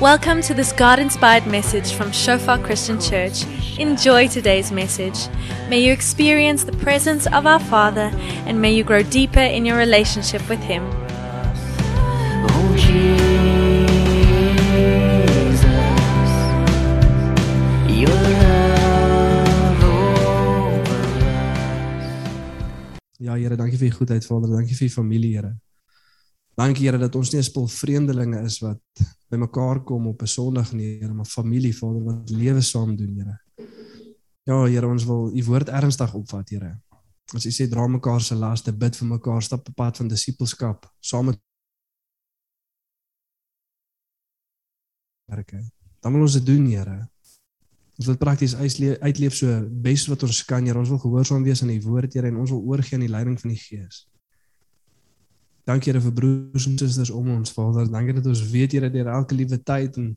Welcome to this God inspired message from Shofar Christian Church. Enjoy today's message. May you experience the presence of our Father and may you grow deeper in your relationship with Him. Ja Here, dankie vir u goedheid Vader, dankie vir u familie Here. Dankie Here dat ons nie 'n spul vreemdelinge is wat bymekaar kom op 'n Sondag nie, Here, maar familie Vader wat lewe saam doen, Here. Ja Here, ons wil u woord ernstig opvat, Here. As u sê dra mekaar se laste, bid vir mekaar, stap op pad van disippelskap saam met werke. Dan wil ons dit doen, Here. Ons wil prakties uitleef, so bes wat ons kan, Here. Ons wil gehoorsaam wees aan die woord, Here, en ons wil oorgee aan die leiding van die Gees. Dankie Here vir broers en susters om ons, Vader. Dankie dat ons weet Here deur elke liewe tyd en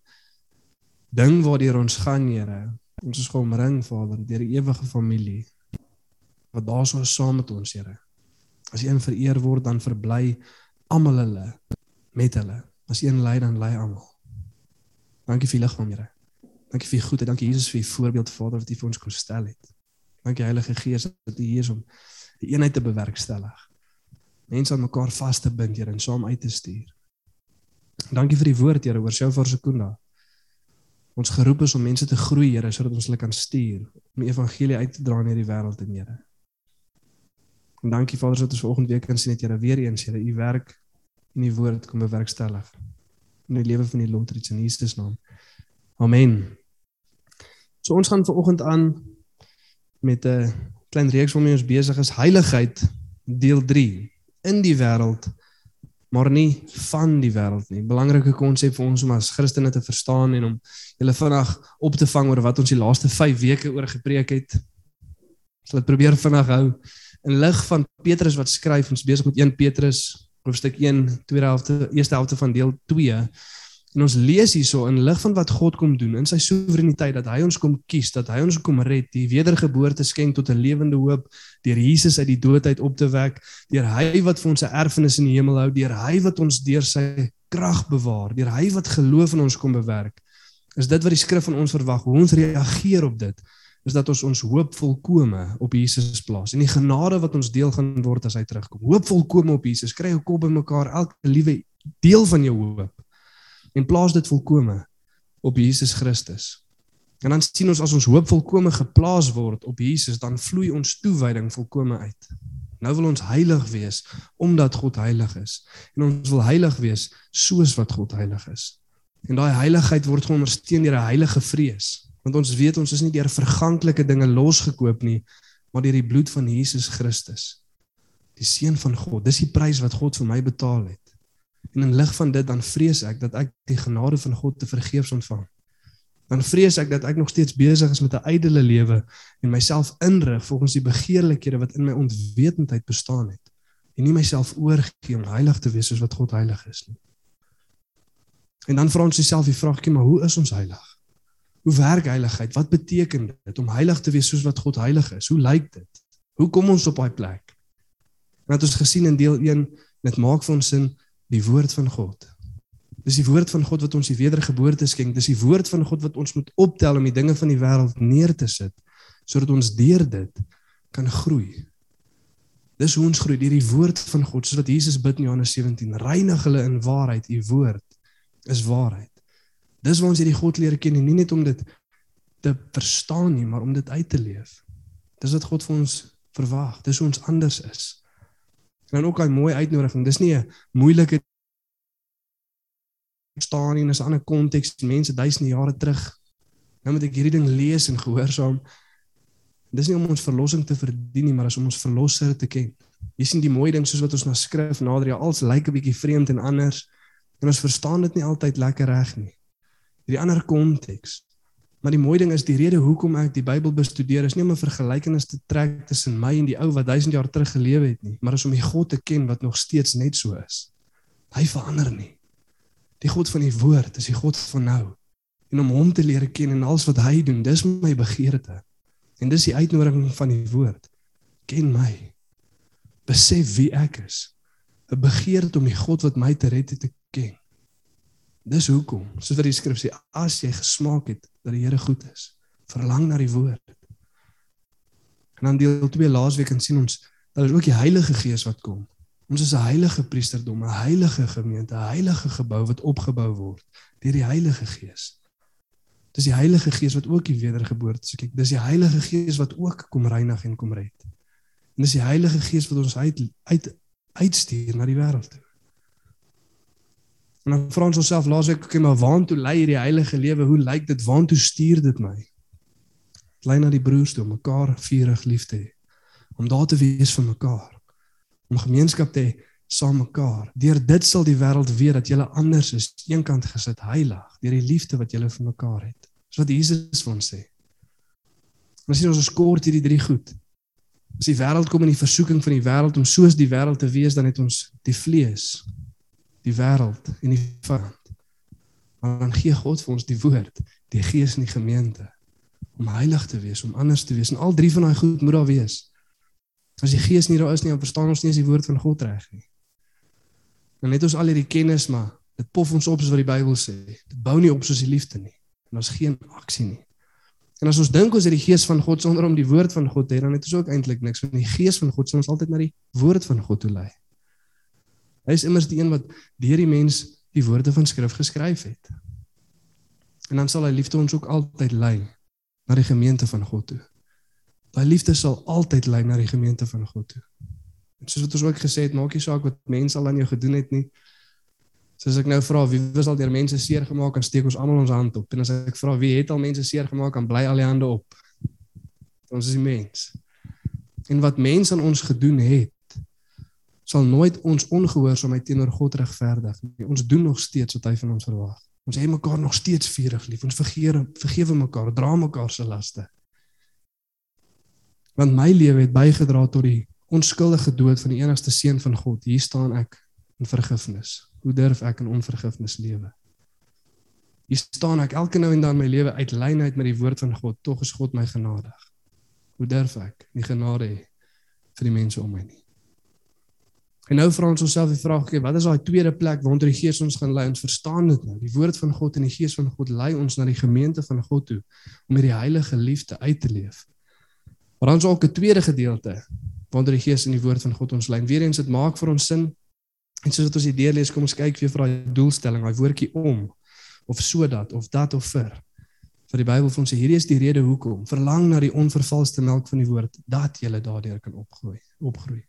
ding waardeur ons gaan, Here. Ons is geomring, Vader, deur die ewige familie wat daar so is saam met ons, Here. As een vereer word, dan verbly almal hulle met hulle. As een lei, dan lei almal. Dankie vir die liggaam, Here. Dankie vir u goedheid. Dankie Jesus vir u voorbeeld, Vader, wat u vir ons kon stel het. Dankie Heilige Gees dat u hier is om die eenheid te bewerkstellig mense aan mekaar vas te bind, Here, en saam uit te stuur. Dankie vir die woord, Here, oor Shofar Sekunda. Ons geroep is om mense te groei, Here, sodat ons hulle kan stuur om die evangelie uit te dra in hierdie wêreld, Here. En dankie Vader dat ons vanoggend weer kan sien dat Here weer eens, Here, u werk in die woord kom bewerkstellig in die lewe van die Lotrits in Jesus naam. Amen. So ons gaan vanoggend aan met 'n klein reeks waarmee ons besig is, heiligheid deel 3 in die wêreld maar nie van die wêreld nie. Belangrike konsep vir ons om as Christene te verstaan en om julle vinnig op te vang oor wat ons die laaste 5 weke oor gepreek het. Sal dit probeer vinnig hou in lig van Petrus wat skryf ons besig met 1 Petrus hoofstuk 1 tweede helfte eerste helfte van deel 2 En ons lees hierso in lig van wat God kom doen in sy soewereiniteit dat hy ons kom kies, dat hy ons kom red, die wedergeboorte skenk tot 'n lewende hoop deur Jesus uit die dood uit op te wek, deur hy wat vir ons 'n erfenis in die hemel hou, deur hy wat ons deur sy krag bewaar, deur hy wat geloof in ons kom bewerk. Is dit wat die skrif van ons verwag? Hoe ons reageer op dit is dat ons ons hoop volkome op Jesus plaas en die genade wat ons deel gaan word as hy terugkom. Hoop volkome op Jesus. Kry jou kop bymekaar, elke liewe deel van jou hoop en plaas dit volkome op Jesus Christus. En dan sien ons as ons hoop volkome geplaas word op Jesus, dan vloei ons toewyding volkome uit. Nou wil ons heilig wees omdat God heilig is. En ons wil heilig wees soos wat God heilig is. En daai heiligheid word ondersteun deur 'n heilige vrees, want ons weet ons is nie deur verganklike dinge losgekoop nie, maar deur die bloed van Jesus Christus. Die seun van God. Dis die prys wat God vir my betaal het. En in lig van dit dan vrees ek dat ek die genade van God te vergeefs ontvang. Dan vrees ek dat ek nog steeds besig is met 'n ydelle lewe en myself inrig volgens die begeerlikhede wat in my onwetendheid bestaan het en nie myself oorgee om heilig te wees soos wat God heilig is nie. En dan vra ons jouself die vraagjie, maar hoe is ons heilig? Hoe werk heiligheid? Wat beteken dit om heilig te wees soos wat God heilig is? Hoe lyk dit? Hoe kom ons op daai plek? Want ons gesien in deel 1, dit maak vir ons sin die woord van God. Dis die woord van God wat ons die wedergeboorte skenk. Dis die woord van God wat ons moet optel om die dinge van die wêreld neer te sit sodat ons deur dit kan groei. Dis hoe ons groei deur die woord van God, soos wat Jesus bid in Johannes 17, reinig hulle in waarheid. U woord is waarheid. Dis waar ons hierdie God leer ken en nie net om dit te verstaan nie, maar om dit uit te leef. Dis wat God vir ons verwag. Dis hoe ons anders is. En dan ook 'n mooi uitnodiging. Dis nie 'n moeilike staan nie, dis 'n ander konteks. Mense duisende jare terug. Nou moet ek hierdie ding lees en gehoorsaam. Dis nie om ons verlossing te verdien nie, maar as om ons verlosser te ken. Jy sien die mooi ding soos wat ons na skrif nader, ja, als lyk 'n bietjie vreemd en anders. En ons verstaan dit nie altyd lekker reg nie. Hierdie ander konteks. Maar die mooi ding is die rede hoekom ek die Bybel bestudeer is nie om 'n vergelykenis te trek tussen my en die ou wat 1000 jaar terug gelewe het nie, maar is om die God te ken wat nog steeds net so is. Hy verander nie. Die God van die woord is die God van nou. En om hom te leer ken en alles wat hy doen, dis my begeerte. En dis die uitnodiging van die woord. Ken my. Besef wie ek is. 'n Begeerte om die God wat my te red het te ken. Dis hoekom, soos wat die skrif sê, as jy gesmaak het dat die Here goed is, verlang na die woord. En dan deel 2 laasweek en sien ons dat daar ook die Heilige Gees wat kom. Ons is 'n heilige priesterdom, 'n heilige gemeente, 'n heilige gebou wat opgebou word deur die Heilige Gees. Dis die Heilige Gees wat ook die wedergeboorte sê. Kyk, dis die Heilige Gees wat ook kom reinig en kom red. En dis die Heilige Gees wat ons uit uit uitstuur na die wêreld toe. En dan vra ons onsself laasweek, okay, maar waartoe lei hierdie heilige lewe? Hoe lyk dit? Waartoe stuur dit my? Dit lei na die broers toe mekaar vurig lief te hê. Om daar te wees vir mekaar. Om gemeenskap te hê saam mekaar. Deur dit sal die wêreld weet dat julle anders is, eenkant gesit, heilig, deur die liefde wat julle vir mekaar het. Dis wat Jesus vir ons sê. Ons sien ons is kort hierdie drie goed. As die wêreld kom in die versoeking van die wêreld om soos die wêreld te wees, dan het ons die vlees, die wêreld en die vyand. Maar dan gee God vir ons die woord, die gees in die gemeente om heilig te wees, om anders te wees en al drie van daai goed moet daar wees. As die gees nie daar is nie, dan verstaan ons nie eens die woord van God reg nie. Dan het ons al hierdie kennis maar dit pof ons op soos wat die Bybel sê. Dit bou nie op soos die liefde nie. En daar's geen aksie nie. En as ons dink ons het die gees van God sonder om die woord van God te hê, dan het ons ook eintlik niks want die gees van God sal ons altyd na die woord van God toe lei. Hy is immers die een wat deur die mens die woorde van skrif geskryf het. En dan sal hy liefde ons ook altyd lei na die gemeente van God toe. Daai liefde sal altyd lei na die gemeente van God toe. En soos wat ons ook gesê het, maak nie saak wat mense al aan jou gedoen het nie. Soos ek nou vra, wie was al deur mense seer gemaak en steek ons almal ons hand op. En as ek vra wie het al mense seer gemaak, dan bly al die hande op. Ons is die mens. En wat mense aan ons gedoen het, sal nooit ons ongehoorsaamheid teenoor God regverdig nie. Ons doen nog steeds wat hy van ons verwag. Ons hê mekaar nog steeds vurig lief. Ons vergewe vergewe mekaar, dra mekaar se laste. Want my lewe het bygedra tot die onskuldige dood van die enigste seun van God. Hier staan ek in vergifnis. Hoe durf ek in onvergifnis lewe? Hier staan ek elke nou en dan my lewe uit lynheid met die woord van God. Tog is God my genadig. Hoe durf ek nie genade hê vir die mense om my nie? En nou vra ons onsself die vraag, okay, wat is daai tweede plek waartoe die Gees ons gaan lei? Ons verstaan dit nou. Die woord van God en die Gees van God lei ons na die gemeente van God toe om hierdie heilige liefde uit te leef. Maar dan is ook 'n tweede gedeelte waartoe die Gees en die woord van God ons lei. Weereens dit maak vir ons sin. En soos wat ons hier deurlees, kom ons kyk weer vir daai doelstelling, daai woordjie om of sodat of dat of vir. Vir die Bybel vir ons sê hierdie is die rede hoekom. Verlang na die onvervalste melk van die woord dat jy daardeur kan opgroei, opgroei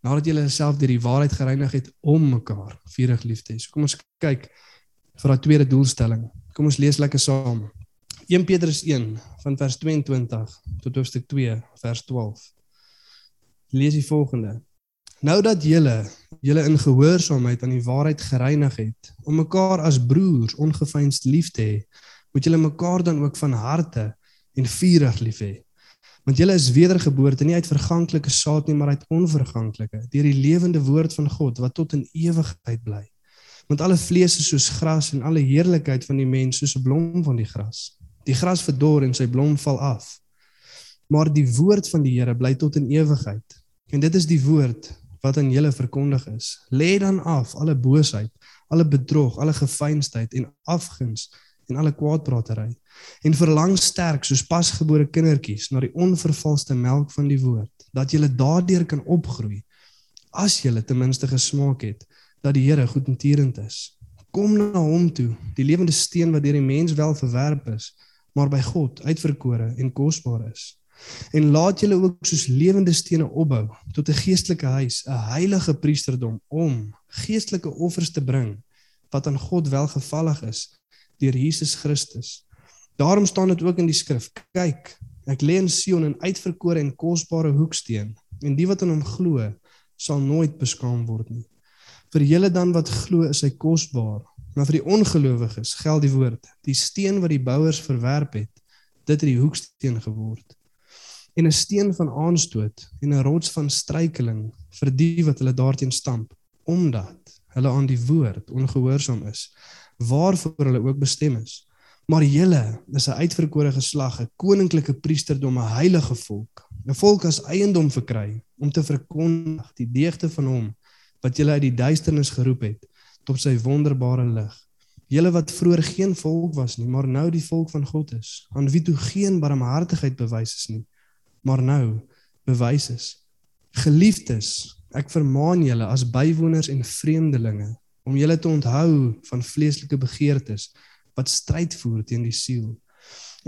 nadat julle self deur die waarheid gereinig het om mekaar vurig lief te hê. So kom ons kyk vir daai tweede doelstelling. Kom ons lees lekker saam. 1 Petrus 1 van vers 22 tot hoofstuk 2 vers 12. Lees die volgende. Nou dat julle julle in gehoorsaamheid aan die waarheid gereinig het om mekaar as broers ongefeinst lief te hê, moet julle mekaar dan ook van harte en vurig lief hê Want julle is wedergeboorte nie uit verganklike saad nie, maar uit onverganklike, deur die lewende woord van God wat tot in ewigheid bly. Want alle vlees is soos gras en alle heerlikheid van die mens soos 'n blom van die gras. Die gras verdor en sy blom val af. Maar die woord van die Here bly tot in ewigheid. En dit is die woord wat aan julle verkondig is. Lê dan af alle boosheid, alle bedrog, alle gefeinsdheid en afguns en alle kwaadpratery en verlang sterk soos pasgebore kindertjies na die onvervalste melk van die woord dat jy daardeur kan opgroei as jy ten minste gesmaak het dat die Here goedentierend is kom na hom toe die lewende steen wat deur die mens wel verwerp is maar by God uitverkore en kosbaar is en laat julle ook soos lewende stene opbou tot 'n geestelike huis 'n heilige priesterdom om geestelike offers te bring wat aan God welgevallig is deur Jesus Christus Daarom staan dit ook in die skrif: Kyk, ek lê in Sion 'n uitverkore en kosbare hoeksteen, en die wat aan hom glo, sal nooit beskaam word nie. Vir julle dan wat glo, is hy kosbaar, maar vir die ongelowiges geld die woord: Die steen wat die bouers verwerp het, dit het die hoeksteen geword. En 'n steen van aanstoot en 'n rots van struikeling vir die wat hulle daarteen stamp, omdat hulle aan die woord ongehoorsaam is, waarvoor hulle ook bestem is. Maar julle is 'n uitverkore geslag, 'n koninklike priesterdom, 'n heilige volk, 'n volk as eiendom verkry om te verkondig die deugde van hom wat julle uit die duisternis geroep het tot sy wonderbare lig. Julle wat vroeër geen volk was nie, maar nou die volk van God is, aan wie toe geen barmhartigheid bewys is nie, maar nou bewys is. Geliefdes, ek vermaan julle as bywoners en vreemdelinge om julle te onthou van vleeslike begeertes wat stryd voer teen die siel.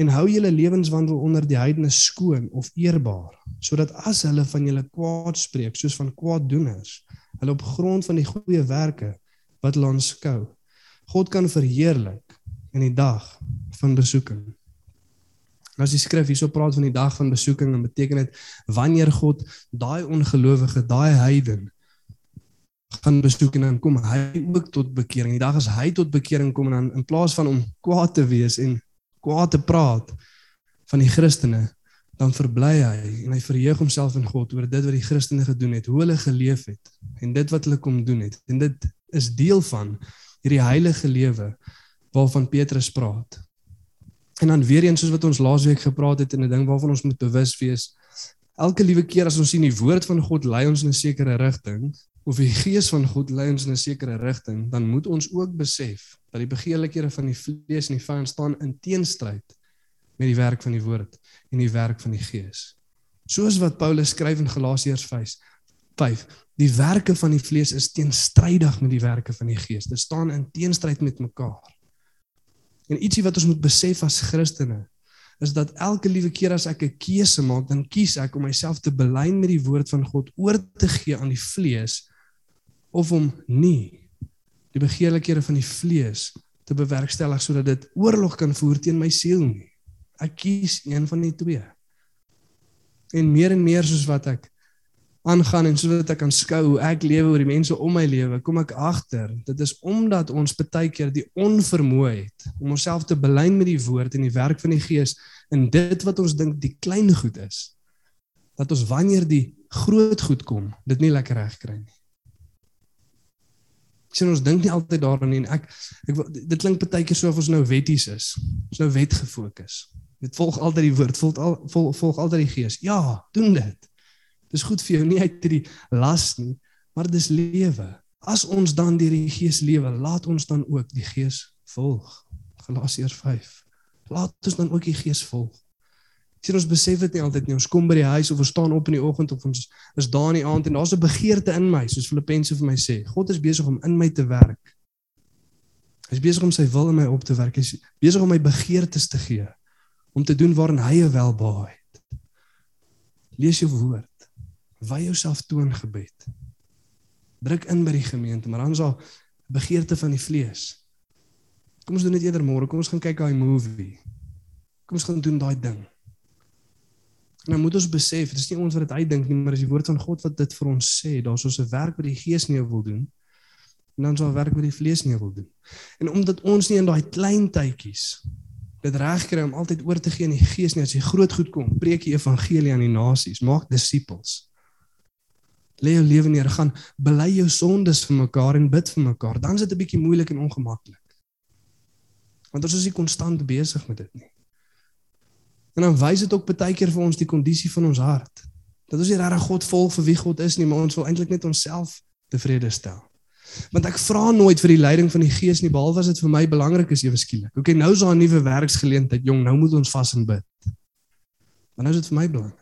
En hou julle lewenswandel onder die heidene skoon of eerbaar, sodat as hulle van julle kwaad spreek soos van kwaaddoeners, hulle op grond van die goeie werke wat hulle aanskou, God kan verheerlik in die dag van besoeking. Nou as die skrif hierso praat van die dag van besoeking, dan beteken dit wanneer God daai ongelowige, daai heiden gaan besoek en dan kom hy ook tot bekering. Die dag as hy tot bekering kom en dan in plaas van om kwaad te wees en kwaad te praat van die Christene, dan verbly hy en hy verheug homself in God oor dit wat die Christene gedoen het, hoe hulle geleef het en dit wat hulle kom doen het. En dit is deel van hierdie heilige lewe waarvan Petrus praat. En dan weer eens soos wat ons laasweek gepraat het en 'n ding waarvan ons moet bewus wees, elke liewe keer as ons sien die woord van God lei ons in 'n sekere rigting of die gees van God lei ons in 'n sekere rigting, dan moet ons ook besef dat die begeerlikhede van die vlees en die vyand staan in teenstryd met die werk van die woord en die werk van die gees. Soos wat Paulus skryf in Galasiërs 5, 5, die werke van die vlees is teenstrydig met die werke van die gees. Dit staan in teenstryd met mekaar. En ietsie wat ons moet besef as Christene is dat elke liewe keer as ek 'n keuse maak, dan kies ek om myself te belyn met die woord van God oor te gee aan die vlees of om nie die begeerlikhede van die vlees te bewerkstellig sodat dit oorlog kan voer teen my siel nie. Ek kies een van die twee. En meer en meer soos wat ek aangaan en sodat ek kan skou hoe ek lewe oor die mense om my lewe, kom ek agter dit is omdat ons baie keer die onvermoë het om onsself te belyn met die woord en die werk van die gees in dit wat ons dink die klein goed is dat ons wanneer die groot goed kom dit nie lekker reg kry nie. Sien ons dink nie altyd daaraan nie en ek ek dit klink baie keer so of ons nou wetties is. Ons nou wet gefokus. Dit volg altyd die woord, volg al volg, volg altyd die gees. Ja, doen dit. Dis goed vir jou nie uit die las nie, maar dis lewe. As ons dan deur die Gees lewe, laat ons dan ook die Gees volg. Galasiërs 5. Laat ons dan ook die Gees volg. Sien ons besef dit nie altyd nie. Ons kom by die huis of ons staan op in die oggend of ons is daar in die aand en daar's 'n begeerte in my, soos Filippense vir my sê. God is besig om in my te werk. Hy's besig om sy wil in my op te werk. Hy's besig om my begeertes te gee om te doen waarin hy welbehaag het. Lees jou woord. Wy jouself toe in gebed. Druk in by die gemeente, maar dan is daar begeerte van die vlees. Kom ons doen dit eerder môre. Kom ons gaan kyk daai movie. Kom ons gaan doen daai ding. En dan moet ons besef, dit is nie ons wat dit uitdink nie, maar dis die woord van God wat dit vir ons sê. Daar's so 'n werk wat die gees nie wil doen. En dan daar werk wat die vlees nie wil doen. En omdat ons nie in daai klein tydjies dit reg kry om altyd oor te gee aan die gees nie, as jy groot goed kom, preek die evangelie aan die nasies, maak disippels lê jou lewe neer, gaan bely jou sondes vir mekaar en bid vir mekaar, dan is dit 'n bietjie moeilik en ongemaklik. Want ons is nie konstant besig met dit nie. En dan wys dit ook baie keer vir ons die kondisie van ons hart. Dat ons nie regtig God volg vir wie God is nie, maar ons wil eintlik net onsself tevrede stel. Want ek vra nooit vir die leiding van die Gees nie, behalwe as dit vir my belangrik is ewe skielik. Okay, nou is daar 'n nuwe werksgeleentheid, jong, nou moet ons vas en bid. Maar nou is dit vir my belangrik.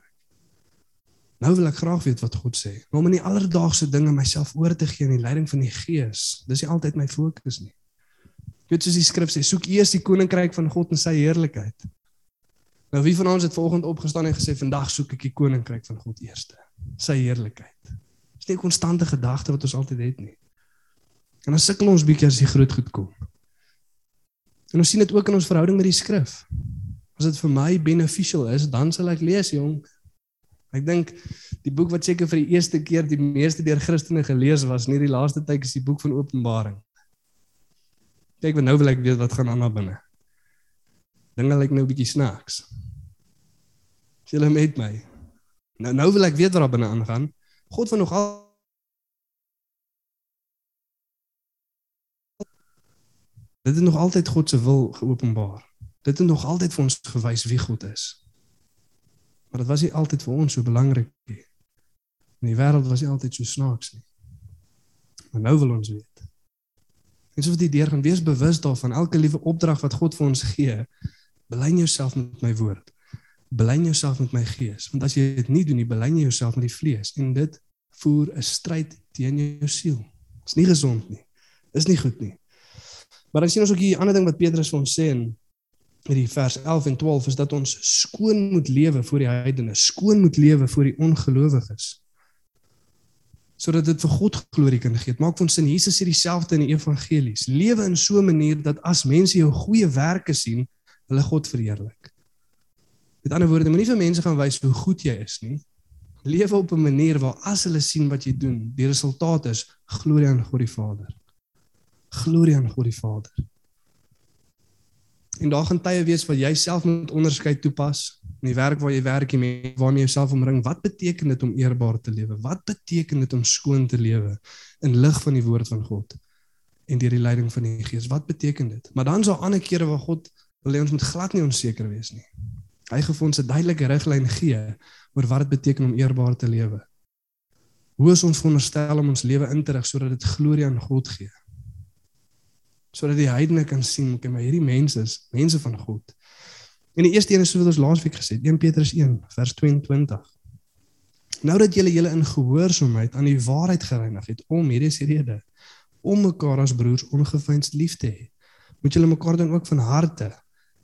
Nou wil ek graag weet wat God sê. Maar om in die alledaagse dinge myself oor te gee aan die leiding van die Gees, dis nie altyd my fokus nie. Jy weet soos die skrif sê, soek eers die koninkryk van God en sy heerlikheid. Nou wie van ons het vanoggend opgestaan en gesê vandag soek ek die koninkryk van God eerste, sy heerlikheid. Dis nie 'n konstante gedagte wat ons altyd het nie. En dan sukkel ons bietjie as die groot goed kom. En ons sien dit ook in ons verhouding met die skrif. As dit vir my beneficial is, dan sal ek lees, jong, Ek dink die boek wat seker vir die eerste keer die meeste deur Christene gelees was, nie die laaste tyd is die boek van Openbaring. Kyk, nou wil ek weet wat gaan aan daar binne. Dinge lyk nou 'n bietjie snaaks. Is julle met my? Nou nou wil ek weet wat daar binne aangaan. God van nogal Dit het nog altyd God se wil geopenbaar. Dit het nog altyd vir ons gewys wie God is. Maar dit was nie altyd vir ons so belangrik nie. In die wêreld was nie altyd so snaaks nie. Maar nou wil ons weet. En soos wat jy deur gaan wees bewus daarvan elke liewe opdrag wat God vir ons gee, belyn jouself met my woord. Belyn jouself met my gees, want as jy dit nie doen nie, belyn jy jouself met die vlees en dit voer 'n stryd teen jou siel. Dit is nie gesond nie. Is nie goed nie. Maar dan sien ons ook hier 'n ander ding wat Petrus vir ons sê in hierdie vers 11 en 12 is dat ons skoon moet lewe voor die heidene, skoon moet lewe voor die ongelowiges. Sodat dit vir God glorie kan gee. Dit maak vir ons sin Jesus sê dieselfde in die evangelies. Lewe in so 'n manier dat as mense jou goeie werke sien, hulle God verheerlik. Met ander woorde, moenie vir mense gaan wys hoe goed jy is nie. Lewe op 'n manier waar as hulle sien wat jy doen, die resultaat is glorie aan God die Vader. Glorie aan God die Vader. En daar gaan tye wees waar jy self moet onderskeid toepas in die werk waar jy werk en waarmee jy self omring. Wat beteken dit om eerbaar te lewe? Wat beteken dit om skoon te lewe in lig van die woord van God en deur die leiding van die Gees? Wat beteken dit? Maar dan is daar ander kere waar God wil hê ons moet glad nie onseker wees nie. Hy gee ons 'n duidelike riglyn gee oor wat dit beteken om eerbaar te lewe. Hoe is ons veronderstel om ons lewe in te rig sodat dit glorie aan God gee? Sodat die heidene kan sien okay maar hierdie mense is mense van God. En die eerste een is soos ons laasweek gesê, 1 Petrus 1 vers 22. Nou dat julle julle in gehoorsaamheid aan die waarheid gereinig het om hierdie is die rede om mekaar as broers ongefeins lief te hê. Moet julle mekaar dan ook van harte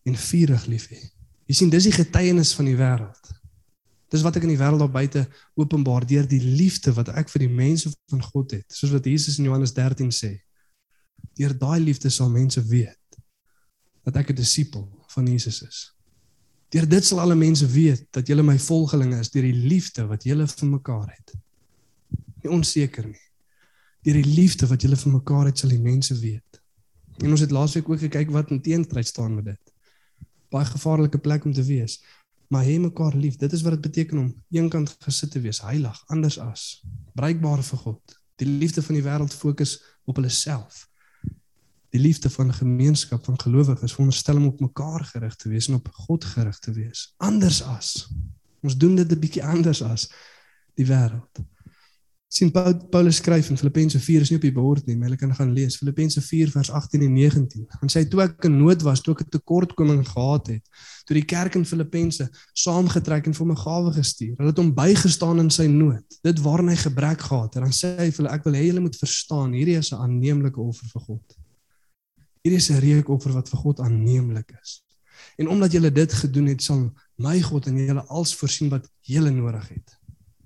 en vurig lief hê. Jy sien dis die getuienis van die wêreld. Dis wat ek in die wêreld daar buite openbaar deur die liefde wat ek vir die mense van God het. Soos wat Jesus in Johannes 13 sê, deur daai liefde sal mense weet dat ek 'n disipel van Jesus is. Deur dit sal alle mense weet dat julle my volgelinge is deur die liefde wat julle vir mekaar het. Nie onseker nie. Deur die liefde wat julle vir mekaar het sal die mense weet. En ons het laasweek ook gekyk wat in teenstryd staan met dit. Baie gevaarlike plek om te wees. Maar hê mekaar lief. Dit is wat dit beteken om eenkant gesit te wees, heilig, anders as, bruikbaar vir God. Die liefde van die wêreld fokus op hulle self die liefde van gemeenskap van gelowiges veronderstel om op mekaar gerig te wees en op God gerig te wees. Anders as. Ons doen dit 'n bietjie anders as die wêreld. sien Paulus skryf in Filippense 4 is nie op die bord nie, maar jy kan gaan lees Filippense 4 vers 18 en 19. Han sê toe ek in nood was, toe ek 'n tekortkoming gehad het, toe die kerk in Filippense saamgetrek en vir my gawe gestuur. Hulle het hom bygestaan in sy nood. Dit waarin hy gebrek gehad het. Dan sê hy vir hulle ek wil hê julle moet verstaan, hierdie is 'n aanneemlike offer vir God. Hierdie is 'n reukoffer wat vir God aanneemlik is. En omdat julle dit gedoen het, sal my God en julle als voorsien wat julle nodig het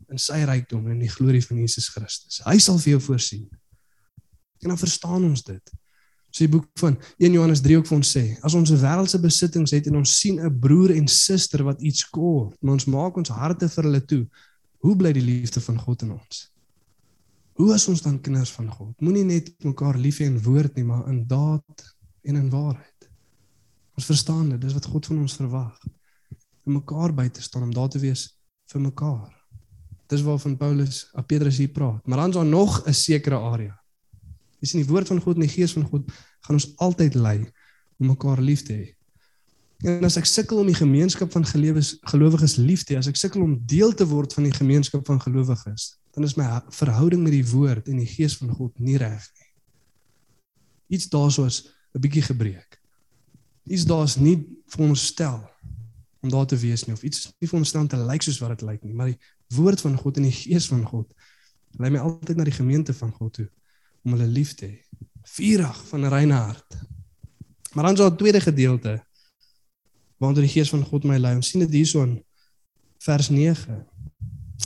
in sy rykdom en in die glorie van Jesus Christus. Hy sal vir jou voorsien. En dan verstaan ons dit. So die boek van 1 Johannes 3 ook vir ons sê, as ons 'n wêreldse besittings het en ons sien 'n broer en suster wat iets kort, maar ons maak ons harte vir hulle toe, hoe bly die liefde van God in ons? Hoe is ons dan kinders van God? Moenie net mekaar lief hê in woord nie, maar in daad en in waarheid. Ons verstaan dit, dis wat God van ons verwag. Om mekaar by te staan om daar te wees vir mekaar. Dis waarvan Paulus, a Petrus hier praat. Maar dan is daar nog 'n sekere area. Dis in die woord van God en die gees van God gaan ons altyd lei om mekaar lief te hê. En as ek sukkel om die gemeenskap van gelowiges lief te hê, as ek sukkel om deel te word van die gemeenskap van gelowiges, dan is my verhouding met die woord en die gees van God nie reg nie. Iets daarsoos 'n bietjie gebreek. Iets daar's nie veronderstel om daar te wees nie of iets nie veronderstel om te lyk soos wat dit lyk nie, maar die woord van God en die gees van God lei my altyd na die gemeente van God toe om hulle lief te hê. Vurig van 'n reine hart. Maar dan daar 'n tweede gedeelte waaronder die gees van God my lei. Ons sien dit hierso in vers 9.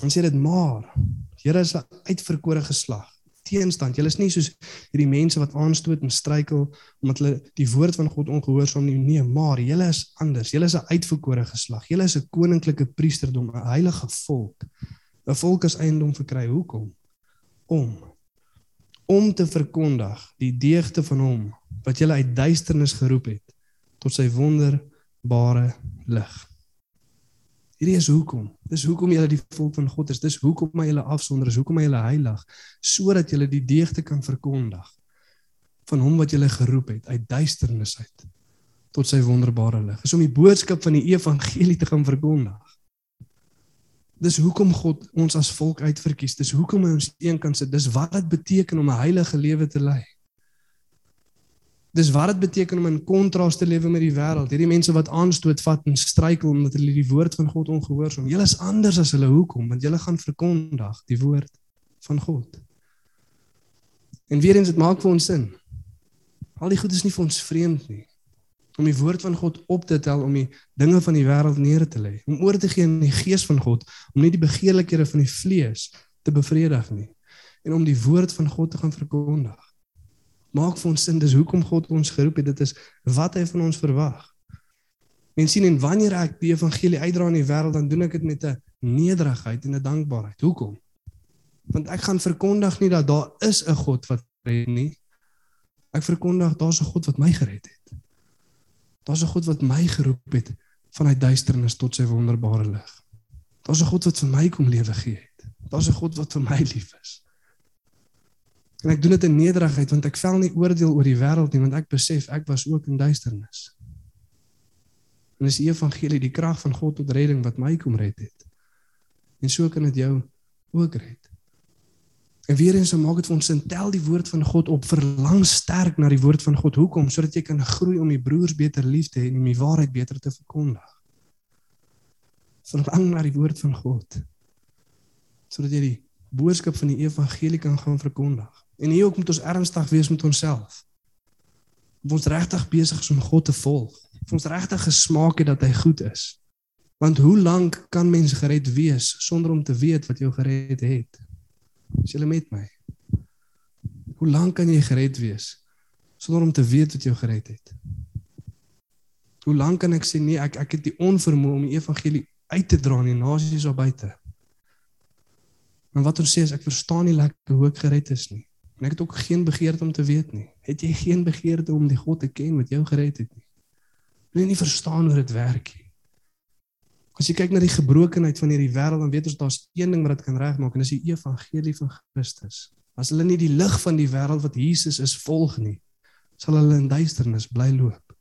Ons sê dit maar Here is 'n uitverkore geslag. Teenstand. Julle is nie soos hierdie mense wat aanstoot en struikel omdat hulle die woord van God ongehoorsaam nie. Nee, maar julle is anders. Julle is 'n uitverkore geslag. Julle is 'n koninklike priesterdom, 'n heilige volk. 'n Volk is eiendom verkry. Hoekom? Om om te verkondig die deugde van hom wat julle uit duisternis geroep het tot sy wonderbare lig. Hierdie is hoekom. Dis hoekom jy die volk van God is. Dis hoekom jy hulle afsonder is, hoekom jy hulle heilig, sodat jy die deugde kan verkondig van hom wat jy geroep het uit duisternis uit tot sy wonderbare lig. Is om die boodskap van die evangelie te gaan verkondig. Dis hoekom God ons as volk uitverkies. Dis hoekom hy ons een kan sit. Dis wat dit beteken om 'n heilige lewe te lei. Dis wat dit beteken om in kontras te lewe met die wêreld. Hierdie mense wat aanstoot vat en struikel omdat hulle die woord van God ongehoorsaam. Julle is anders as hulle. Hoekom? Want julle gaan verkondig die woord van God. En weer eens dit maak vir ons sin. Al die goed is nie vir ons vreemd nie. Om die woord van God op te tel om die dinge van die wêreld neer te lê, om oor te gee aan die gees van God, om nie die begeerlikhede van die vlees te bevredig nie en om die woord van God te gaan verkondig. Maak vir ons sin dis hoekom God ons geroep het. Dit is wat hy van ons verwag. En sien en wanneer ek die evangelie uitdra in die wêreld, dan doen ek dit met 'n nederigheid en 'n dankbaarheid. Hoekom? Want ek gaan verkondig nie dat daar is 'n God wat red nie. Ek verkondig daar's 'n God wat my gered het. Daar's 'n God wat my geroep het vanuit duisternis tot sy wonderbare lig. Daar's 'n God wat vir my kom lewe gee het. Daar's 'n God wat vir my lief is. En ek doen dit in nederigheid want ek vel nie oordeel oor die wêreld nie want ek besef ek was ook in duisternis. En dis die evangelie, die krag van God tot redding wat my kom red het. En so kan dit jou ook red. En weer eens maak dit vir ons sin tel die woord van God op verlang sterk na die woord van God. Hoekom? Sodat jy kan groei om die broers beter lief te hê en om die waarheid beter te verkondig. Verlang na die woord van God. Sodat jy die boodskap van die evangelie kan gaan verkondig. En hier ook moet ons ernstig wees met onsself. Of ons regtig besig is om God te volg. Of ons regtig gesmaak het dat hy goed is. Want hoe lank kan mens gered wees sonder om te weet wat jou gered het? Is jy met my? Hoe lank kan jy gered wees sonder om te weet wat jou gered het? Hoe lank kan ek sê nee, ek ek het die onvermoë om die evangelie uit te dra in die nasies daar buite? Maar wat ons sê is ek verstaan nie lekker hoe ek gered is nie. En ek het ook geen begeerte om te weet nie. Het jy geen begeerte om die God te ken wat jou gered het nie? Wil jy nie verstaan hoe dit werk nie? As jy kyk na die gebrokenheid van hierdie wêreld, dan weet ons daar's een ding wat dit kan regmaak en dis die evangelie van Christus. As hulle nie die lig van die wêreld wat Jesus is volg nie, sal hulle in duisternis bly loop.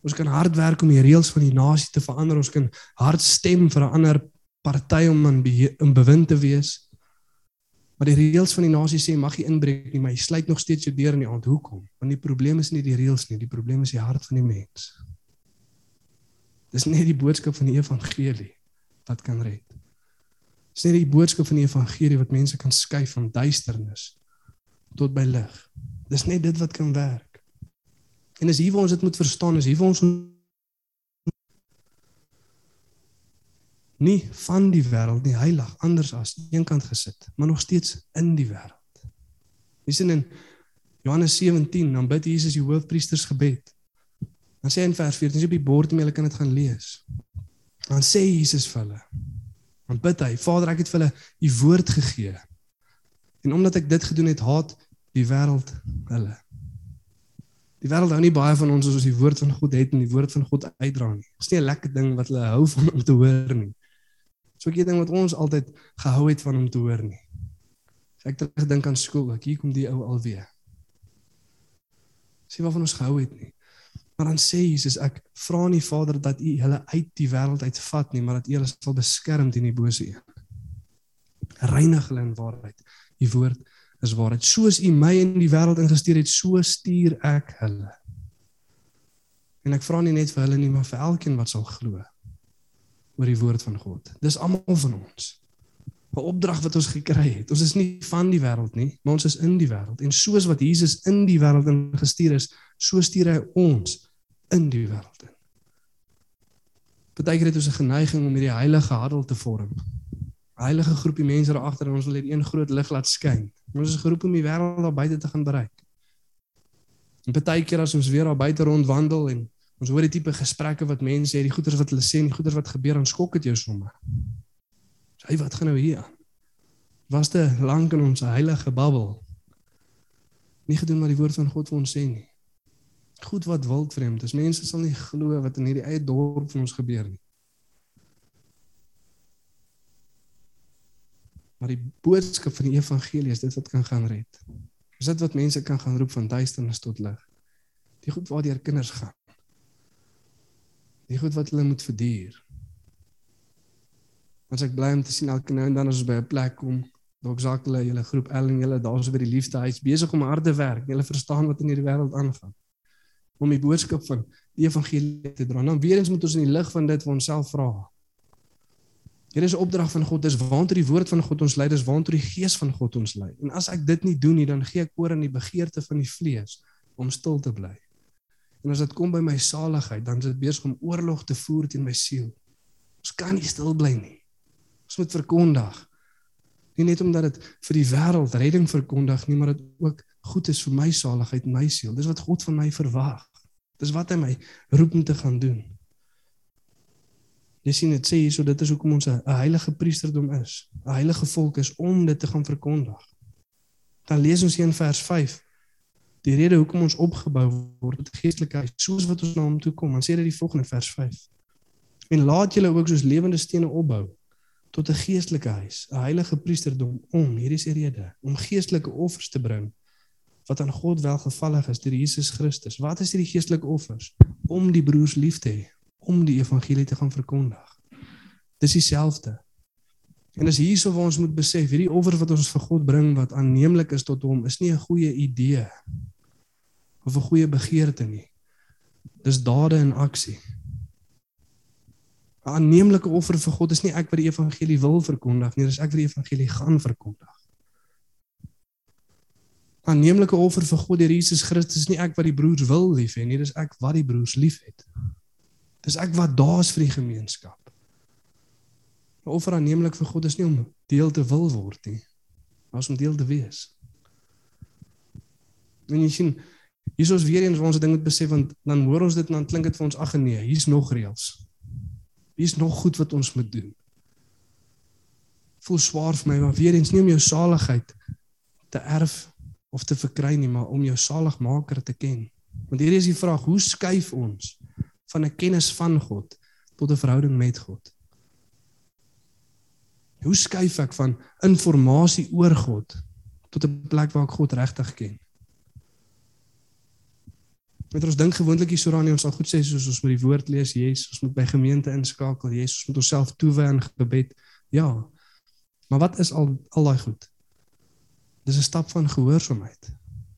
Ons kan hard werk om die reëls van die nasie te verander. Ons kan hard stem vir 'n ander party om in, in bewind te wees. Maar die reëls van die nasie sê mag jy inbreek nie, maar jy sluit nog steeds jou deur in die aand. Hoekom? Want die probleem is nie die reëls nie, die probleem is die hart van die mens. Dis net die boodskap van die evangelie wat kan red. Dis net die boodskap van die evangelie wat mense kan skuif van duisternis tot by lig. Dis net dit wat kan werk. En as hier waar ons dit moet verstaan, is hier waar ons nie van die wêreld nie heilig anders as eenkant gesit, maar nog steeds in die wêreld. Dis in Johannes 17, dan bid Jesus die hoofpriesters gebed. Dan sê hy in vers 14, dis op die bord om julle kan dit gaan lees. Dan sê Jesus vir hulle. Dan bid hy, Vader, ek het vir hulle u woord gegee. En omdat ek dit gedoen het, haat die wêreld hulle. Die wêreld hou nie baie van ons as ons die woord van God het en die woord van God uitdra nie. Dis nie 'n lekker ding wat hulle hou van om te hoor nie. So 'n ding wat ons altyd gehou het van om te hoor nie. Ek dink aan skool, ek hier kom die ou alweer. Sien wat van ons gehou het nie. Maar dan sê Jesus ek vra nie Vader dat U hulle uit die wêreld uitvat nie, maar dat U hulle sal beskerm teen die bose een. Reinig hulle in waarheid. U woord is waarheid. Soos U my in die wêreld ingestuur het, so stuur ek hulle. En ek vra nie net vir hulle nie, maar vir elkeen wat sal glo oor die woord van God. Dis almal van ons. 'n Opdrag wat ons gekry het. Ons is nie van die wêreld nie, maar ons is in die wêreld. En soos wat Jesus in die wêreld ingestuur is, so stuur hy ons in die wêreld in. Partykeer het ons 'n geneiging om hierdie heilige huddle te vorm. 'n Heilige groepie mense daar agter en ons wil net een groot lig laat skyn. Ons is geroep om die wêreld daar buite te gaan bereik. En partykeer as ons weer daar buite rondwandel en ons hoor die tipe gesprekke wat mense het, die goeters wat hulle sê en die goeters wat gebeur, dan skok dit jou sommer. Sy wat gaan nou hier aan? Was dit lank in ons heilige babbel? Nie gedoen wat die woord van God vir ons sê nie goed wat wild vreemd is. Mense sal nie glo wat in hierdie eie dorp van ons gebeur nie. Maar die boodskap van die evangelie is dit wat kan gaan red. Is dit wat mense kan gaan roep van duisternis tot lig. Die goed waardeur kinders gaan. Die goed wat hulle moet verduur. Want ek bly om te sien elke nou en dan as ons by 'n plek kom, Dalk sak hulle julle groep en julle daarso by die liefdehuis besig om hard te werk. Julle verstaan wat in hierdie wêreld aangaan. Om die boodskap van die evangelie te dra. Dan weer eens moet ons in die lig van dit vir onsself vra. Hier is 'n opdrag van God, dis waantoe die woord van God ons lei, dis waantoe die gees van God ons lei. En as ek dit nie doen nie, dan gee ek oor aan die begeerte van die vlees om stil te bly. En as dit kom by my saligheid, dan is dit besig om oorlog te voer teen my siel. Ons kan nie stil bly nie. Ons moet verkondig. Nie net omdat dit vir die wêreld redding verkondig nie, maar dit ook goed is vir my saligheid my siel. Dis wat God van my verwag. Dis wat hy my roep om te gaan doen. Jy sien dit sê hierso dit is hoekom ons 'n heilige priesterdom is. 'n Heilige volk is om dit te gaan verkondig. Dan lees ons hier in vers 5 die rede hoekom ons opgebou word tot geestelike huis soos wat ons na hom toe kom. Dan sê dit die volgende vers 5. En laat julle ook soos lewende stene opbou tot 'n geestelike huis, 'n heilige priesterdom om hierdie is die rede om geestelike offers te bring wat aan God welgevallig is deur Jesus Christus. Wat is hierdie geestelike offers? Om die broers lief te hê om die evangelie te gaan verkondig. Dis dieselfde. En dis hierso waar ons moet besef, hierdie offer wat ons vir God bring wat aanneemlik is tot hom, is nie 'n goeie idee of 'n goeie begeerte nie. Dis dade en aksie. 'n Aanneemlike offer vir God is nie ek wat die evangelie wil verkondig nie, dis ek wat die evangelie gaan verkondig. 'n Aanneemlike offer vir God deur Jesus Christus is nie ek wat die broers wil lief hê nie, dis ek wat die broers liefhet. Dis ek wat daar's vir die gemeenskap. 'n Offer aanneemlik vir God is nie om deel te wil word nie, maar om deel te wees. En jy sien, hier is weer eens waar ons ding moet besef want dan hoor ons dit en dan klink dit vir ons ag nee, hier's nog reëls. Hier's nog goed wat ons moet doen. Voel swaar vir my, maar weer eens nie om jou saligheid te erf of te verkry nie, maar om jou saligmaker te ken. Want hier is die vraag, hoe skuif ons van 'n kennis van God tot 'n verhouding met God. Hoe skuif ek van inligting oor God tot 'n plek waar ek God regtig ken? Met ons dink gewoonlik hier so daarin ons sal goed sê soos ons met die woord lees, Jesus, ons moet by gemeente inskakel, Jesus, ons moet onsself toewy aan gebed. Ja. Maar wat is al al daai goed? Dis 'n stap van gehoorsaamheid.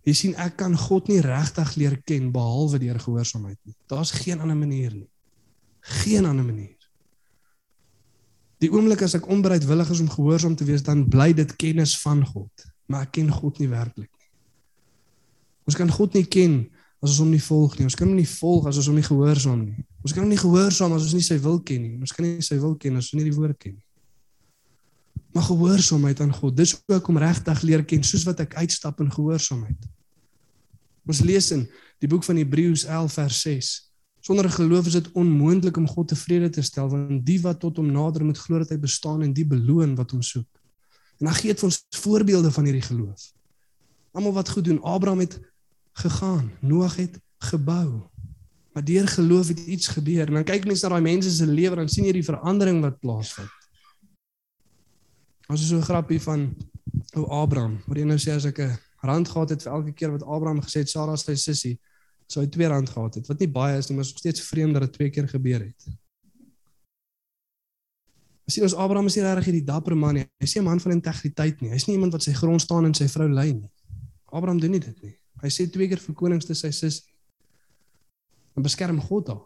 Jy sien ek kan God nie regtig leer ken behalwe deur gehoorsaamheid nie. Daar's geen ander manier nie. Geen ander manier. Die oomblik as ek onbereidwillig is om gehoorsaam te wees, dan bly dit kennis van God, maar ek ken God nie werklik nie. Ons kan God nie ken as ons hom nie volg nie. Ons kan hom nie volg as ons hom nie gehoorsaam nie. Ons kan hom nie gehoorsaam as ons nie sy wil ken nie. Ons kan nie sy wil ken as ons nie die woord ken nie. Maar gehoorsaamheid aan God, dis ook om regtig leer ken soos wat ek uitstap in gehoorsaamheid. Ons lees in die boek van Hebreërs 11 vers 6. Sonder geloof is dit onmoontlik om God tevrede te stel want die wat tot hom nader moet glo dat hy bestaan en die beloon wat hom soek. En dan gee dit vir ons voorbeelde van hierdie geloof. Almal wat goed doen, Abraham het gegaan, Noag het gebou. Maar deur geloof het iets gebeur. En dan kyk mense na daai mense se lewe en sien jy die verandering wat plaasvind. Ons is so 'n grappie van ou Abraham, wat jy nou sê as ek 'n rand gehad het vir elke keer wat Abraham gesê het Sara se sussie, sou hy 2 rand gehad het. Wat nie baie is nie, maar is nog steeds vreemd dat dit twee keer gebeur het. Ons sien ons Abraham is nie regtig hierdie dapper man nie. Hy is nie 'n man van integriteit nie. Hy's nie iemand wat sy grond staan en sy vrou lei nie. Abraham doen nie dit nie. Hy sê twee keer vir konings te sy sussie. En beskerm God al.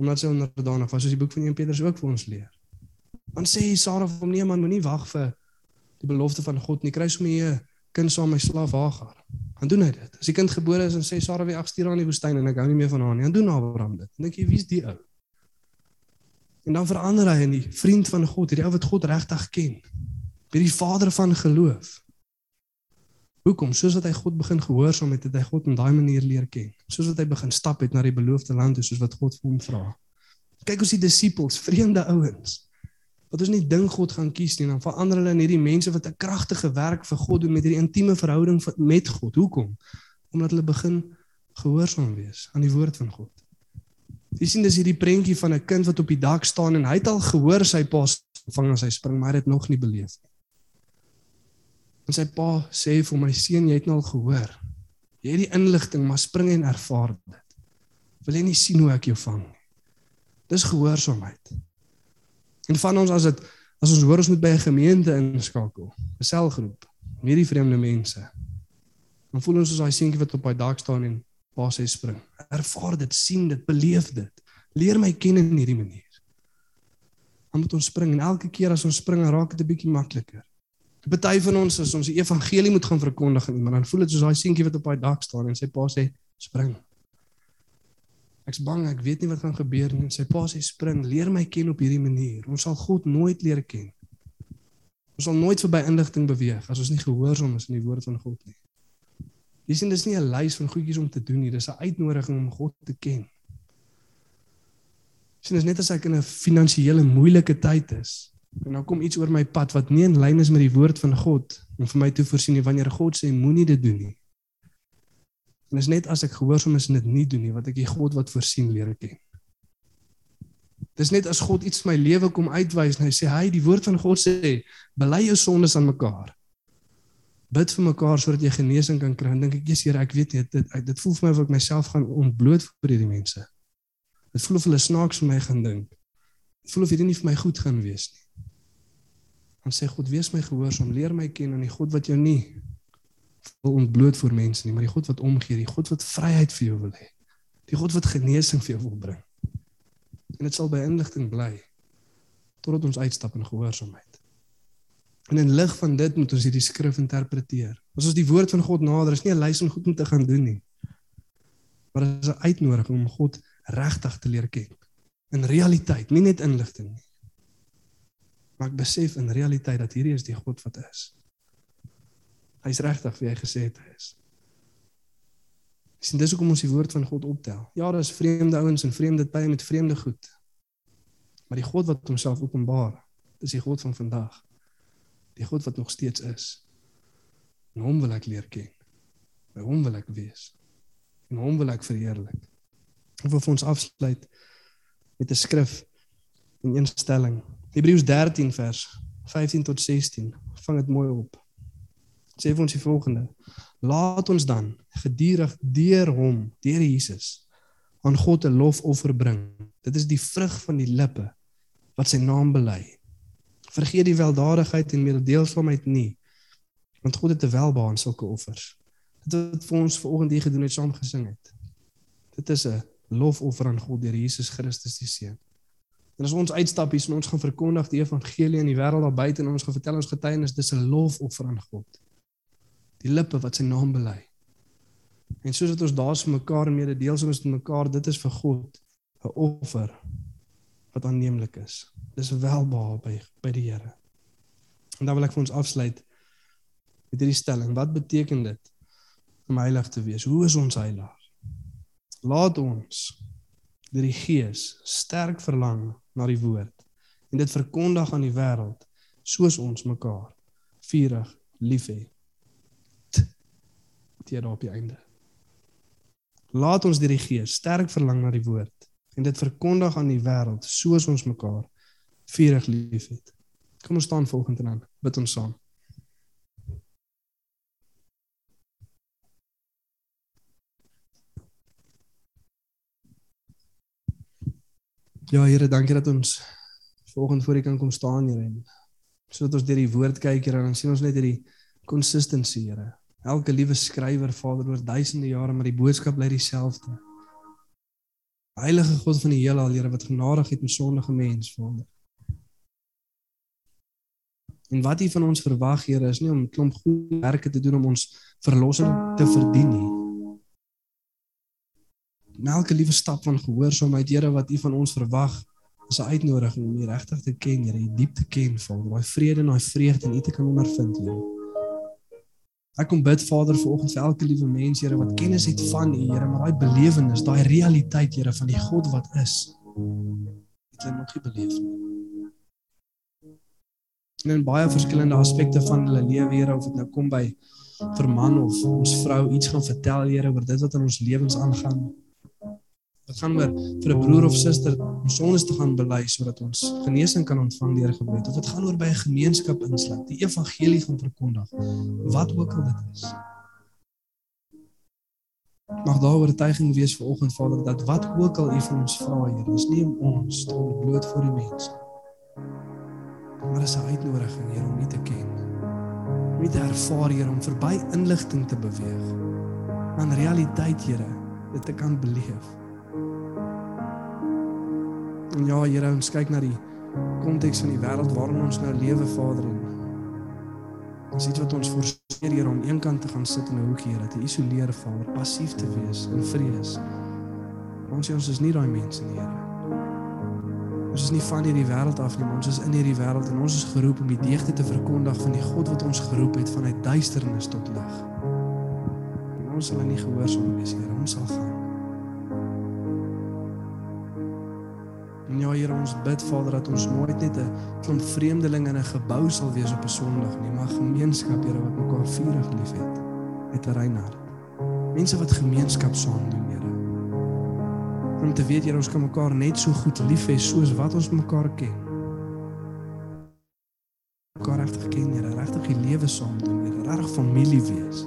Omdat sy onderdanig was, soos die boek van 1 Petrus ook vir ons leer. Dan sê Sara vir hom nee man, moenie wag vir die belofte van God nie. Kry sommer 'n kind saam my slaaf Hagar. Dan doen hy dit. As die kind gebore is en sê Sara wie ag stuur haar in die woestyn en ek hou nie meer van haar nie, dan doen Abraham dit. Dink jy wie's die ou? En dan verander hy in die vriend van God, hierdie ou wat God regtig ken. Hierdie vader van geloof. Hoekom? Soos wat hy God begin gehoorsaam het, het hy God op daai manier leer ken. Soos wat hy begin stap het na die beloofde land, soos wat God vir hom vra. Kyk ons die disippels, vreemde ouens wat ons nie dink God gaan kies nie, dan verander hulle in hierdie mense wat 'n kragtige werk vir God doen met hierdie intieme verhouding met God. Hoekom? Omdat hulle begin gehoorsaam wees aan die woord van God. Jy sien dis hierdie prentjie van 'n kind wat op die dak staan en hy het al gehoor sy pa vang as hy spring, maar hy het dit nog nie beleef nie. En sy pa sê vir my seun, jy het nou al gehoor. Jy het die inligting, maar spring en ervaar dit. Wil jy nie sien hoe ek jou vang nie? Dis gehoorsaamheid. En van ons as dit As ons hoor ons moet by 'n gemeente inskakel, 'n selgroep, nie die vreemde mense. Dan voel ons soos daai seentjie wat op daai dak staan en pa sê spring. Ervaar dit, sien dit, beleef dit. Leer my ken in hierdie manier. Dan moet ons spring en elke keer as ons spring, raak dit 'n bietjie makliker. Party van ons as ons die evangelie moet gaan verkondig aan iemand, dan voel dit soos daai seentjie wat op daai dak staan en sy pa sê spring. Ek's bang, ek weet nie wat gaan gebeur nie. Sy pa sê spring, leer my ken op hierdie manier. Ons sal God nooit leer ken. Ons sal nooit verby inligting beweeg as ons nie gehoorsaam is aan die woord van God nie. Jy sien dis nie 'n lys van goedjies om te doen nie, dis 'n uitnodiging om God te ken. Sien, dis net as ek in 'n finansiële moeilike tyd is en dan kom iets oor my pad wat nie in lyn is met die woord van God om vir my te voorsien nie wanneer God sê moenie dit doen nie. En is net as ek gehoorsaam is en dit nie doen nie wat ek die God wat voorsien leer ken. Dis net as God iets my lewe kom uitwys en hy sê hy die woord van God sê bely jou sondes aan mekaar. Bid vir mekaar sodat jy genesing kan kry. Dink ek, "Jesus Here, ek weet nie dit dit, dit voel vir my of ek myself gaan ontbloot vir hierdie mense." Dit voel of hulle snaaks vir my gaan dink. Dit voel of hierdie nie vir my goed gaan wees nie. Dan sê God, "Wees my gehoorsaam, leer my ken aan die God wat jou nie wil ontbloot voor mense nie, maar die God wat omgee, die God wat vryheid vir jou wil hê. Die God wat genesing vir jou wil bring. En dit sal by inligting bly totdat ons uitstap in gehoorsaamheid. En in lig van dit moet ons hierdie skrif interpreteer. As ons die woord van God nader, is nie 'n lys om goed om te gaan doen nie. Maar dit is 'n uitnodiging om God regtig te leer ken. In realiteit, nie net inligting nie. Maar ek besef in realiteit dat hierdie is die God wat is. Hy's regtig wie hy gesê het hy is. Sien dis hoekom ons die woord van God optel. Ja, daar is vreemde ouens en vreemde tye met vreemde goed. Maar die God wat homself openbaar, dis die God van vandag. Die God wat nog steeds is. En hom wil ek leer ken. By hom wil ek wees. En hom wil ek verheerlik. Ek wil vir ons afsluit met 'n skrif in instelling. Hebreërs 13 vers 15 tot 16. Vang dit mooi op sê vir ons die volgende: Laat ons dan gedurig deur hom, deur Jesus, aan God 'n lofoffer bring. Dit is die vrug van die lippe wat sy naam bely. Vergeet die weldadigheid en mededeelsomheid nie, want God het te welbehaag sulke offers. Dit wat vir ons vanoggend hier gedoen het saam gesing het. Dit is 'n lofoffer aan God deur Jesus Christus die Seun. En as ons uitstap hier en ons gaan verkondig die evangelie in die wêreld daar buite en ons gaan vertel ons getuienis, dis 'n lofoffer aan God die lippe wat sy naam bely. En soos wat ons daar so mekaar mededeel soos met mekaar, dit is vir God 'n offer wat aanneemlik is. Dis welbehaag by by die Here. En dan wil ek vir ons afsluit met hierdie stelling. Wat beteken dit om heilig te wees? Hoe is ons heilig? Laat ons deur die Gees sterk verlang na die woord en dit verkondig aan die wêreld soos ons mekaar vurig liefhet teer daar op die einde. Laat ons deur die Gees sterk verlang na die woord en dit verkondig aan die wêreld soos ons mekaar vurig liefhet. Kom ons staan volgende dan bid ons saam. Ja Here, dankie dat ons volgende voor U kan kom staan Here en sodat ons deur die woord kyk Here, dan sien ons net hierdie consistency Here elke liewe skrywer Vader oor duisende jare maar die boodskap bly dieselfde. Heilige God van die heelal, Here wat genadig het met sondige mens, Vader. En wat U van ons verwag, Here, is nie om 'n klomp goeie werke te doen om ons verlossing te verdien nie. Elke liewe stap van gehoorsaamheid, Here, wat U van ons verwag, is 'n uitnodiging om U regtig te ken, Here, U diep te ken, Vader, daai vrede en daai vreugde in U te kan ondervind, Here. Ek kom bid Vader vanoggend vir elke liewe mens Here wat kennis het van U Here, maar daai belewenis, daai realiteit Here van die God wat is. Het hulle nog nie beleef nie. En in baie verskillende aspekte van hulle lewe Here of dit nou kom by vir man of ons vrou iets gaan vertel Here oor dit wat in ons lewens aangaan. Dit gaan oor vir 'n broer of suster om sondes te gaan bely sodat ons genesing kan ontvang deur gebed. Of dit gaan oor by 'n gemeenskap insluit, die evangelie gaan verkondig. Wat ook al dit is. Mag daar oortuiging wees vir oggend Vader dat wat ook al U van ons vra Here, is nie om ons te bloot voor die mense. Maar dis 'n uitnodiging, Here, om U te ken. Om U te ervaar, Here, om verby inligting te beweeg. aan realiteit, Here, dit te kan beleef. En ja, Here, ons kyk na die konteks van die wêreld waarin ons nou lewe, Vader. En dis iets wat ons forceer, Here, om eenkant te gaan sit in 'n hoekie, Here, te isoleer, Vader, passief te wees in vrees. Ons sê ons is nie daai mense nie, Here. Ons is nie van hierdie wêreld af nie, ons is in hierdie wêreld en ons is geroep om die deugde te verkondig van die God wat ons geroep het vanuit duisternis tot lig. Ons sal nie gehoorsaam wees, Here. Ons sal gaan. En ja, Here, ons bid Vader dat ons nooit net 'n klomp vreemdelinge in 'n gebou sal wees op 'n Sondag nie, maar gemeenskap, Here, wat mekaar vurig liefhet. Met 'n Reinhard. Mense wat gemeenskap saam doen, Here. Om te weet, Here, ons kan mekaar net so goed lief hê soos wat ons mekaar ken. Mekaar regtig ken, Here, regtig die lewe saam doen, Here, regtig familie wees.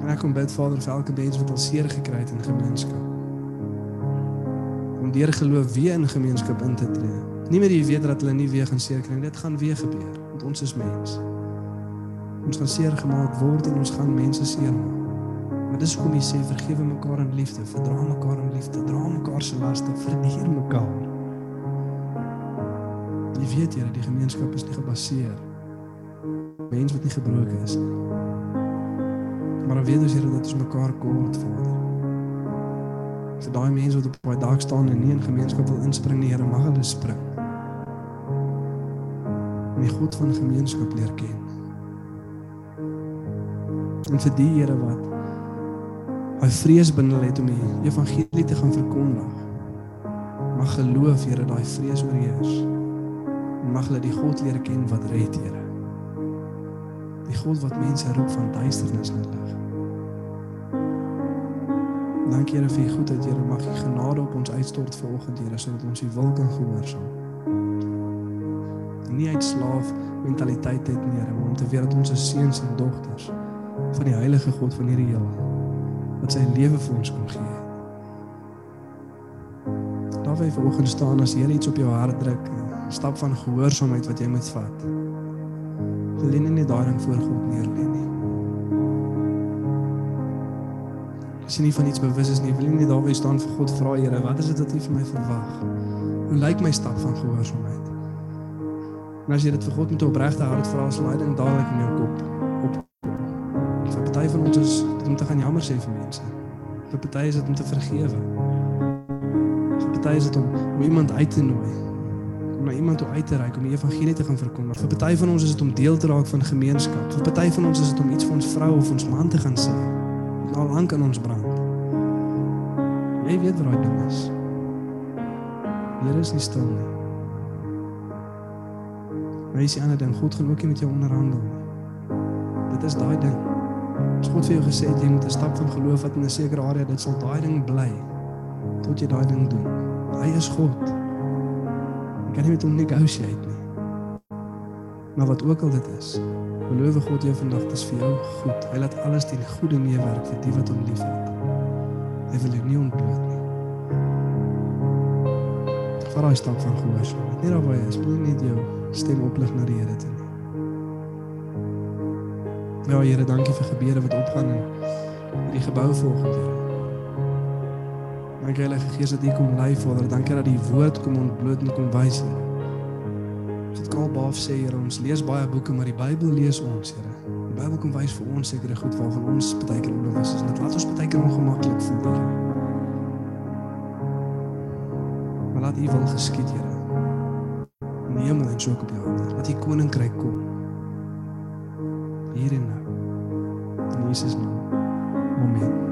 En ek kom bid Vader vir elke mens wat al seer gekry het in gemeenskap. Om deur geloof weer in gemeenskap in te tree. Nie meer jy weet dat hulle nie weer gaan seer kry nie. Dit gaan weer gebeur, want ons is mens. Ons gaan seer gemaak word en ons gaan mense seermaak. Maar dis hoekom jy sê vergewe mekaar in liefde, verdra mekaar in liefde, dra mekaar se laste, verdier mekaar. Jy weet dat die gemeenskap is nie gebaseer mens wat nie gebroken is nie. Maar dan weet ons Here dat ons mekaar kort Vader. Vir daai mense wat op daai dak staan en nie in gemeenskap wil inspring nie, Here, mag hulle spring. En die God van gemeenskap leer ken. En vir die Here wat hy vrees binne het om die evangelie te gaan verkondig. Mag geloof Here daai vrees oorheers. Mag hulle die God leer ken wat red Here. Die God wat mense roep van duisternis na lig. Dankie Here vir u goedheid, Here. Mag u genade op ons uitstort vanoggend, Here, sodat ons u wil kan gehoorsaam. Nie uit slaaf mentaliteit het nie, Here, maar om te weet dat ons is seuns en dogters van die heilige God van hierdie heelal wat sy lewe vir ons kom gee. Daar wil vanoggend staan as Here iets op jou hart druk, 'n stap van gehoorsaamheid wat jy moet vat. Wil jy nie net daai ding voor God neerlê nie. As jy nie van iets bewus is nie, wil jy nie daar wees staan vir God vra Here, wat is dit wat U vir my verwag? Hoe lyk my stap van gehoorsaamheid? En as jy dit vir God met 'n opregte hart vra, sal hy ding dadelik in jou kop op. Vir party van ons is dit om te gaan jammer sê vir mense. Vir party is dit om te vergewe. Vir party is dit om, om iemand uit te nooi. Om na iemand toe uit te reik om die evangelie te gaan verkondig. Vir party van ons is dit om deel te raak van gemeenskap. Vir party van ons is dit om iets vir ons vrou of ons man te gaan sê al lank in ons brand. Jy weet wat daai ding is. Here is nie stil nie. Is die ander ding, God gaan ook nie met jou onderhandel nie. Dit is daai ding. As God vir jou gesê het jy moet 'n stap van geloof vat in 'n sekere area, dit sal daai ding bly tot jy daai ding doen. Hy is God. Jy kan nie met hom negotiate nie. Maar wat ook al dit is, beloof God jou vandag dis vir jou goed. Hy laat alles ten goeie meewerk vir die wat hom liefhet. Hy wil jou nie ontbloot nie. Vat daai stap van gehoorsaamheid. Nie daar waar jy is, wil net jou stem oplig na die Here toe. Ja Here, dankie vir gebede wat opgaan in hierdie gebou volgende Here. Dankie Heilige Gees dat U kom lei Vader. Dankie dat die woord kom ontbloot en kom wys Here. Dit Karl Baaf sê Here, ons lees baie boeke, maar die Bybel lees ons Here. Die Bybel kom wys vir ons sekere goed waarvan ons baie keer onbewus is en dit laat ons baie keer ongemaklik voel Here. Maar laat U wil geskied Here. In die hemel en so op die aarde. Laat U koninkryk kom. Hier en nou. In Jesus naam. Amen.